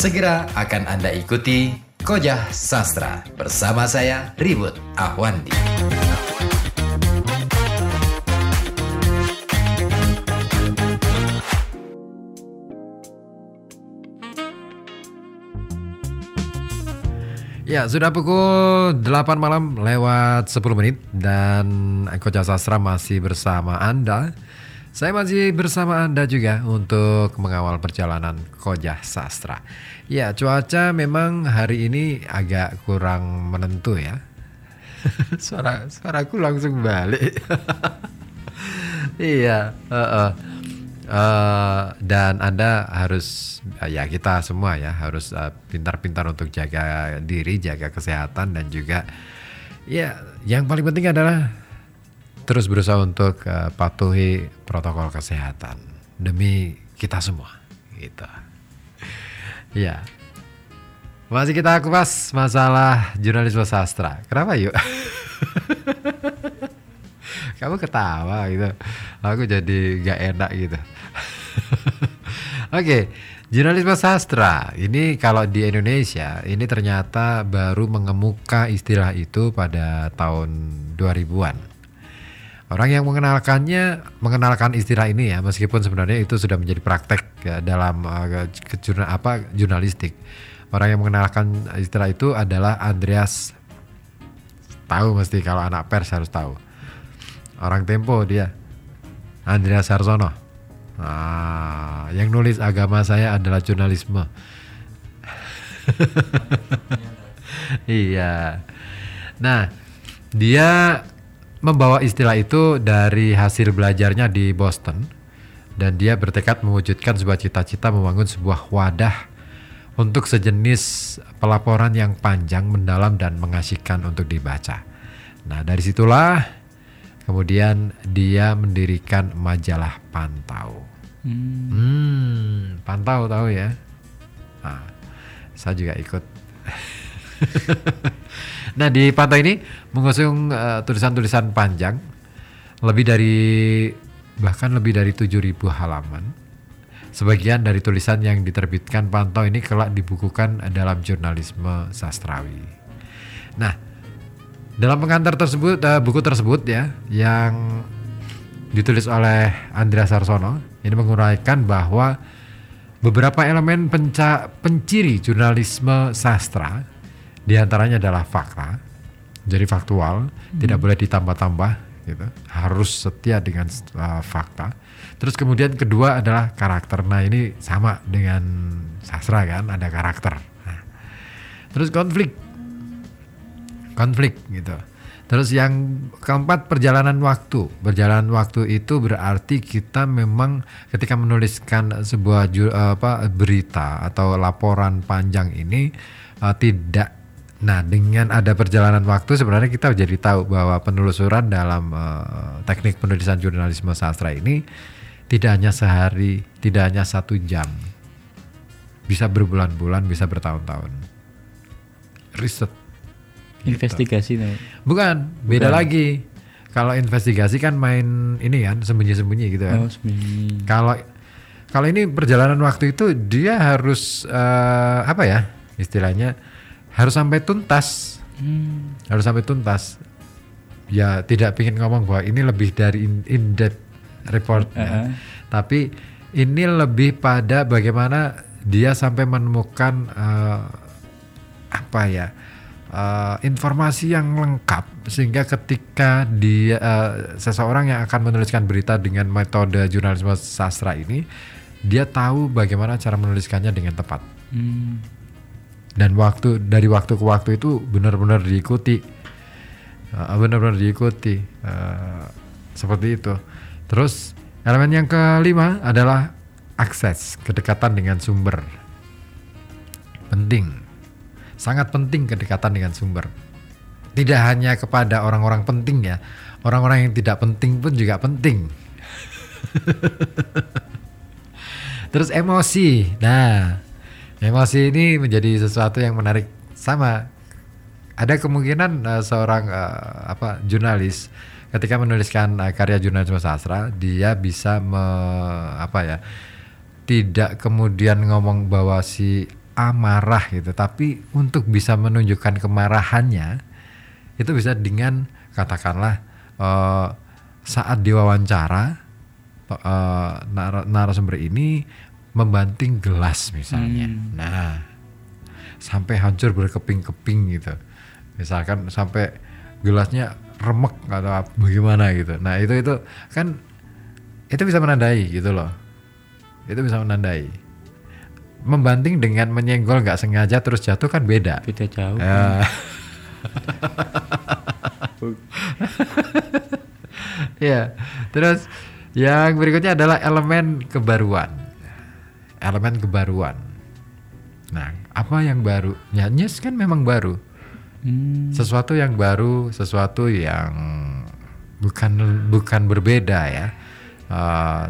Segera akan Anda ikuti Kojah Sastra bersama saya Ribut Ahwandi. Ya, sudah pukul 8 malam lewat 10 menit dan Kojah Sastra masih bersama Anda. Saya masih bersama Anda juga untuk mengawal perjalanan Kojah Sastra. Ya, cuaca memang hari ini agak kurang menentu ya. Suara suaraku langsung balik. iya, uh, uh. Uh, dan anda harus ya kita semua ya harus uh, pintar-pintar uh, untuk jaga diri, jaga kesehatan dan juga ya yang paling penting adalah terus berusaha untuk uh, patuhi protokol kesehatan demi kita semua gitu. Ya. Masih kita kupas masalah jurnalisme sastra. Kenapa yuk? Kamu ketawa gitu. Aku jadi gak enak gitu. Oke, okay, jurnalisme sastra ini kalau di Indonesia ini ternyata baru mengemuka istilah itu pada tahun 2000-an. Orang yang mengenalkannya mengenalkan istilah ini ya, meskipun sebenarnya itu sudah menjadi praktek ya, dalam uh, apa jurnalistik. Orang yang mengenalkan istilah itu adalah Andreas tahu mesti kalau anak pers harus tahu. Orang Tempo dia. Andreas Sarsono. Nah, yang nulis agama saya adalah jurnalisme. iya. Nah, dia membawa istilah itu dari hasil belajarnya di Boston dan dia bertekad mewujudkan sebuah cita-cita membangun sebuah wadah untuk sejenis pelaporan yang panjang, mendalam dan mengasihkan untuk dibaca. Nah, dari situlah kemudian dia mendirikan majalah Pantau. Hmm. hmm, pantau tahu ya. Nah, saya juga ikut. nah di pantau ini mengusung tulisan tulisan-tulisan panjang, lebih dari bahkan lebih dari 7.000 halaman. Sebagian dari tulisan yang diterbitkan pantau ini kelak dibukukan dalam jurnalisme sastrawi. Nah, dalam pengantar tersebut, uh, buku tersebut ya, yang ditulis oleh Andreas Sarsono ini menguraikan bahwa beberapa elemen penca penciri jurnalisme sastra di antaranya adalah fakta jadi faktual hmm. tidak boleh ditambah-tambah gitu harus setia dengan uh, fakta terus kemudian kedua adalah karakter nah ini sama dengan sastra kan ada karakter nah. terus konflik konflik gitu Terus yang keempat perjalanan waktu. Perjalanan waktu itu berarti kita memang ketika menuliskan sebuah apa berita atau laporan panjang ini uh, tidak Nah, dengan ada perjalanan waktu sebenarnya kita jadi tahu bahwa penelusuran dalam uh, teknik penulisan jurnalisme sastra ini tidak hanya sehari, tidak hanya satu jam, bisa berbulan-bulan, bisa bertahun-tahun. Riset Gitu. Investigasi nih. Bukan, beda Bukan. lagi. Kalau investigasi kan main ini kan sembunyi-sembunyi gitu kan. Oh, sembunyi. Kalau kalau ini perjalanan waktu itu dia harus uh, apa ya istilahnya harus sampai tuntas. Hmm. Harus sampai tuntas. Ya tidak ingin ngomong bahwa ini lebih dari in, in depth report, uh -huh. tapi ini lebih pada bagaimana dia sampai menemukan uh, apa ya uh, informasi yang lengkap sehingga ketika dia uh, seseorang yang akan menuliskan berita dengan metode jurnalisme sastra ini dia tahu bagaimana cara menuliskannya dengan tepat hmm. Dan waktu dari waktu ke waktu itu benar-benar diikuti uh, benar-benar diikuti uh, seperti itu terus elemen yang kelima adalah akses kedekatan dengan sumber penting sangat penting kedekatan dengan sumber. Tidak hanya kepada orang-orang penting ya, orang-orang yang tidak penting pun juga penting. Terus emosi. Nah, emosi ini menjadi sesuatu yang menarik. Sama ada kemungkinan uh, seorang uh, apa jurnalis ketika menuliskan uh, karya jurnalisme sastra dia bisa me, apa ya tidak kemudian ngomong bahwa si amarah gitu, tapi untuk bisa menunjukkan kemarahannya itu bisa dengan katakanlah eh, saat diwawancara nar- narasumber ini membanting gelas misalnya. Nah, sampai hancur berkeping-keping gitu. Misalkan sampai gelasnya remek atau bagaimana gitu. Nah, itu itu kan itu bisa menandai gitu loh. Itu bisa menandai. Membanting dengan menyenggol nggak sengaja terus jatuh kan beda. Beda jauh. Ya. ya. Terus yang berikutnya adalah elemen kebaruan. Elemen kebaruan. Nah, apa yang baru? Ya, news kan memang baru. Hmm. Sesuatu yang baru, sesuatu yang bukan bukan berbeda ya. Eh,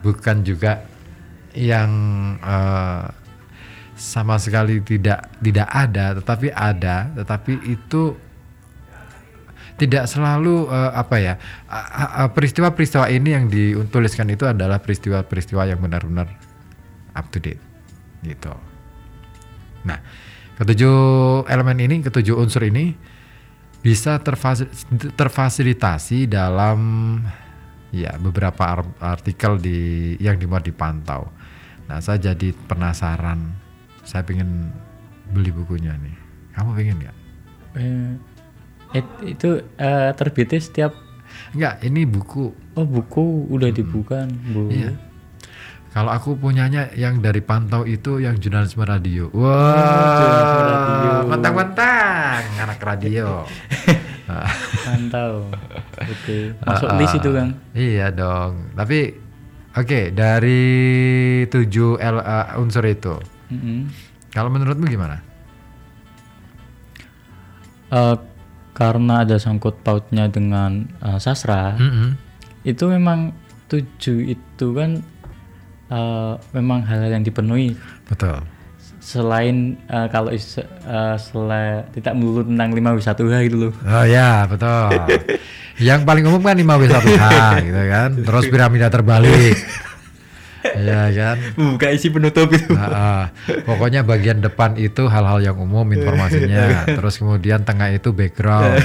bukan juga yang eh, sama sekali tidak tidak ada, tetapi ada, tetapi itu tidak selalu eh, apa ya peristiwa-peristiwa ini yang dituliskan itu adalah peristiwa-peristiwa yang benar-benar up to date gitu. Nah, ketujuh elemen ini, ketujuh unsur ini bisa terfasi- terfasilitasi dalam ya beberapa ar- artikel di yang dimuat dipantau. Nah, saya jadi penasaran. Saya pengen beli bukunya nih. Kamu pengen nggak? Eh, it- itu eh, terbitnya setiap Enggak, ini buku. oh buku udah dibuka bu. Iya. Kalau aku punyanya yang dari pantau itu yang jurnalisme radio. Wah, mentang-mentang anak radio. Mantau. Oke. Masuk Ah, list ah. itu Kang. Iya dong. Tapi oke dari tujuh L, uh, unsur itu, Mm-mm. kalau menurutmu gimana? Eh, karena ada sangkut pautnya dengan eh, sastra, Mm-mm. itu memang tujuh itu kan eh, memang hal-hal yang dipenuhi. Betul. Selain eh, kalau is- eh, selain tidak melulu tentang 5 w 1 h gitu loh. Oh ya betul. yang paling umum kan 5W1H gitu kan. Terus piramida terbalik. Iya kan. Buka isi penutup itu. Nah, ah. pokoknya bagian depan itu hal-hal yang umum informasinya. Terus kemudian tengah itu background.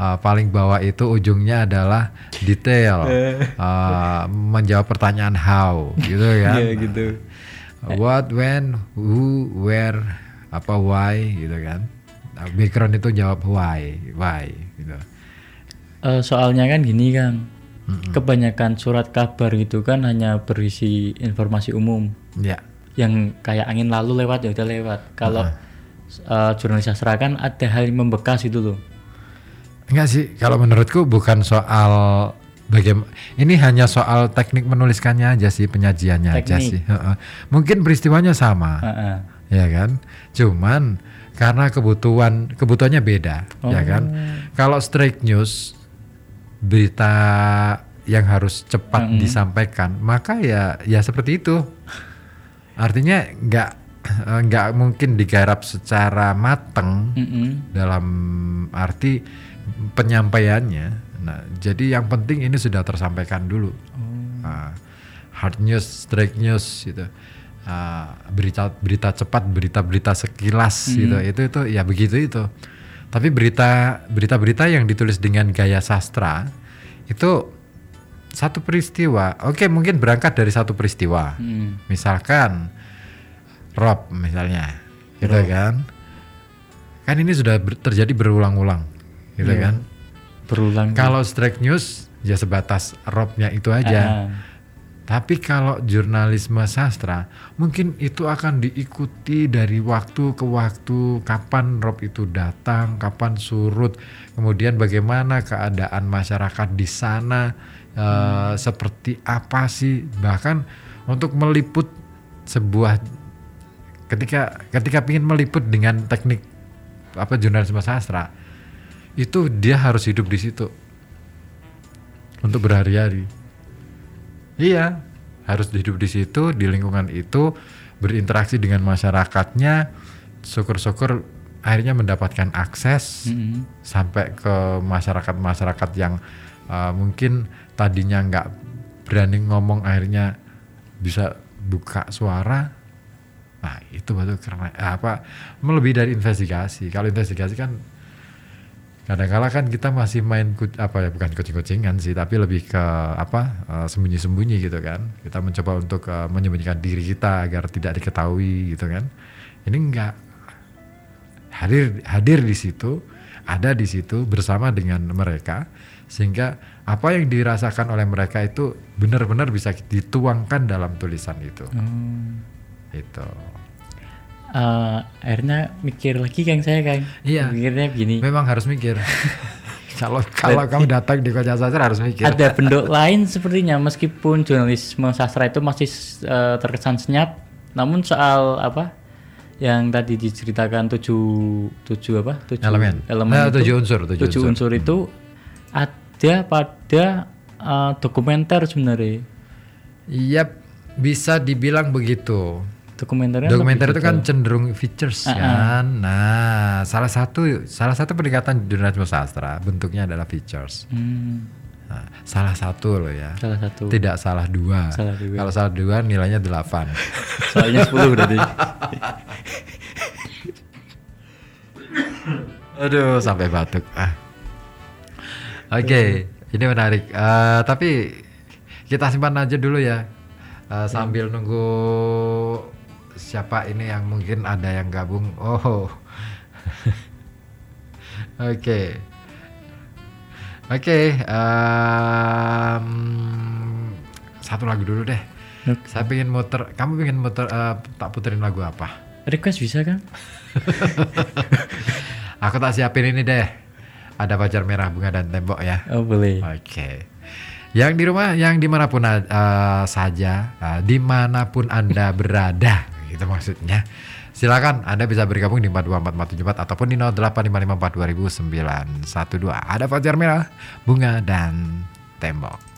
Ah, paling bawah itu ujungnya adalah detail. Ah, menjawab pertanyaan how gitu kan. Iya gitu. What, when, who, where, apa why gitu kan. Background itu jawab why, why gitu. Eh, soalnya kan gini Kang. Kebanyakan surat kabar gitu kan hanya berisi informasi umum. Ya. yang kayak angin lalu lewat ya udah lewat. Kalau eh, jurnalis sastra kan ada hal yang membekas itu loh. Enggak sih, kalau menurutku bukan soal bagaimana ini hanya soal teknik menuliskannya aja sih, penyajiannya aja Teknik. sih. Heeh. Mungkin peristiwanya sama, Heeh. ya kan? Cuman karena kebutuhan kebutuhannya beda, ya kan? Kalau straight news berita yang harus cepat disampaikan, maka ya ya seperti itu. Artinya nggak eh, nggak mungkin digarap secara mateng Mm-mm. dalam arti penyampaiannya. Nah, jadi yang penting ini sudah tersampaikan dulu. Ah, hard news, straight news gitu. Ah, berita berita cepat, berita-berita sekilas gitu. Itu itu ya begitu itu. Tapi berita berita-berita yang ditulis dengan gaya sastra itu satu peristiwa. Oke, mungkin berangkat dari satu peristiwa. Mm. Misalkan Rob misalnya, gitu kan? Kan ini sudah ber- terjadi berulang-ulang, gitu Iya. kan? Berulang. Kalau strike news ya sebatas Robnya itu aja. Ah, Tapi kalau jurnalisme sastra, mungkin itu akan diikuti dari waktu ke waktu, kapan Rob itu datang, kapan surut, kemudian bagaimana keadaan masyarakat di sana, eh, seperti apa sih, bahkan untuk meliput sebuah ketika ketika ingin meliput dengan teknik apa jurnalisme sastra, itu dia harus hidup di situ untuk berhari-hari. Iya, harus hidup di situ, di lingkungan itu, berinteraksi dengan masyarakatnya. Syukur-syukur akhirnya mendapatkan akses mm-mm. sampai ke masyarakat-masyarakat yang uh, mungkin tadinya nggak berani ngomong, akhirnya bisa buka suara. Nah itu betul karena apa melebihi dari investigasi. Kalau investigasi kan kadang-kala kan kita masih main apa ya bukan kucing-kucingan sih, tapi lebih ke apa eh, sembunyi-sembunyi gitu kan. Kita mencoba untuk eh, menyembunyikan diri kita agar tidak diketahui gitu kan. Ini enggak hadir hadir di situ, ada di situ bersama dengan mereka sehingga apa yang dirasakan oleh mereka itu benar-benar bisa dituangkan dalam tulisan itu. Hmm. Itu. Eh, akhirnya mikir lagi kang saya kang. Iya. Mikirnya gini. Memang harus mikir. kalau kalau kamu datang di Koja Sastra harus mikir. Ada bentuk lain sepertinya meskipun jurnalisme sastra itu masih eh, terkesan senyap, namun soal apa yang tadi diceritakan tujuh tujuh apa tujuh Elemen. elemen Nah, itu, tujuh unsur, tujuh tujuh unsur itu ada pada eh, dokumenter sebenarnya. Iya, bisa dibilang begitu. Dokumenternya Dokumenter itu kan cenderung features kan. Nah, salah satu salah satu pendekatan jurnalisme sastra bentuknya adalah features. Hmm, Nah, salah satu loh ya. salah satu. Tidak salah dua. Salah dua. Kalau salah dua nilainya delapan. Soalnya 10 berarti. Aduh, sampai batuk. Ah. Oke, ini menarik. Eh, tapi kita simpan aja dulu ya. Eh, sambil nunggu siapa ini yang mungkin ada yang gabung. Oh. Oke. Oke, em, satu lagu dulu deh. Oke. Saya pengen muter, kamu pengen muter, eh, tak puterin lagu apa? Request bisa kan? Aku tak siapin ini deh. Ada pacar merah bunga dan tembok ya. Oh boleh. Oke. Yang di rumah, yang di mana pun eh, saja, eh, di mana pun anda berada, gitu maksudnya. Silakan Anda bisa bergabung di 424474 ataupun di 0855420912. Ada pacar merah, bunga dan tembok.